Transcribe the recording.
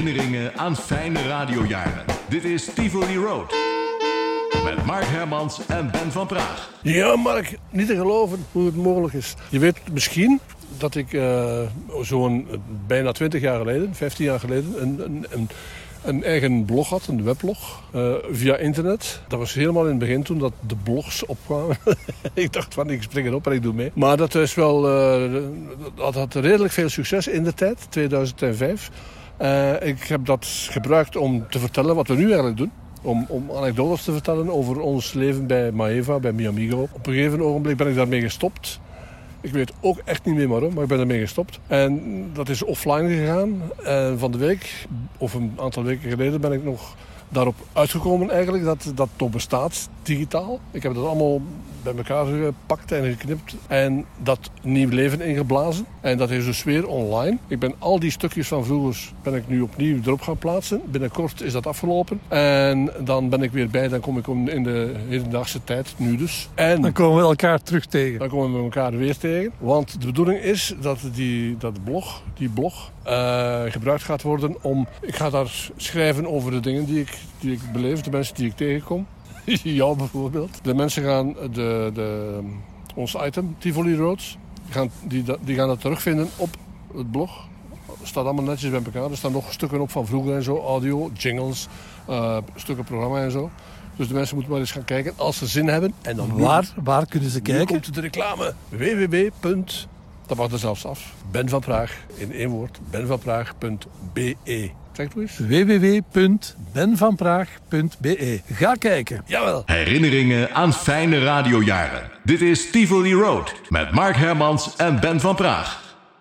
Herinneringen aan fijne radiojaren. Dit is Tivoli Road. Met Mark Hermans en Ben van Praag. Ja, Mark, niet te geloven hoe het mogelijk is. Je weet misschien dat ik uh, zo'n bijna 20 jaar geleden, 15 jaar geleden, een, een, een, een eigen blog had, een weblog, uh, via internet. Dat was helemaal in het begin toen dat de blogs opkwamen. ik dacht van, ik spring erop en ik doe mee. Maar dat is wel, dat had redelijk veel succes in de tijd, 2005. Ik heb dat gebruikt om te vertellen wat we nu eigenlijk doen. Om, om anekdotes te vertellen over ons leven bij Maeva, bij Miamigo. Op een gegeven ogenblik ben ik daarmee gestopt. Ik weet ook echt niet meer waarom, maar ik ben ermee gestopt. En dat is offline gegaan. En van de week, of een aantal weken geleden, ben ik nog daarop uitgekomen eigenlijk dat dat toch bestaat, digitaal. Ik heb dat allemaal bij elkaar gepakt en geknipt en dat nieuw leven ingeblazen. En dat is dus weer online. Ik ben al die stukjes van vroeger ben ik nu opnieuw erop gaan plaatsen. Binnenkort is dat afgelopen. En dan ben ik weer bij, dan kom ik in de hedendaagse tijd, nu dus. En dan komen we elkaar terug tegen. Dan komen we elkaar weer tegen. Want de bedoeling is dat die, dat blog, die blog uh, gebruikt gaat worden om... Ik ga daar schrijven over de dingen die ik, die ik beleef, de mensen die ik tegenkom. Jou bijvoorbeeld. De mensen gaan de, de, ons item, Tivoli Roads, gaan, die, die gaan dat terugvinden op het blog. Het staat allemaal netjes bij elkaar. Er staan nog stukken op van vroeger en zo. Audio, jingles, uh, stukken programma en zo. Dus de mensen moeten maar eens gaan kijken als ze zin hebben. En dan waar, waar kunnen ze kijken? komt de reclame. www. Dat mag er zelfs af. Ben van Praag, in één woord. benvanpraag.be www.benvanpraag.be. Ga kijken. Jawel. Herinneringen aan fijne radiojaren. Dit is Tivoli Road met Mark Hermans en Ben van Praag.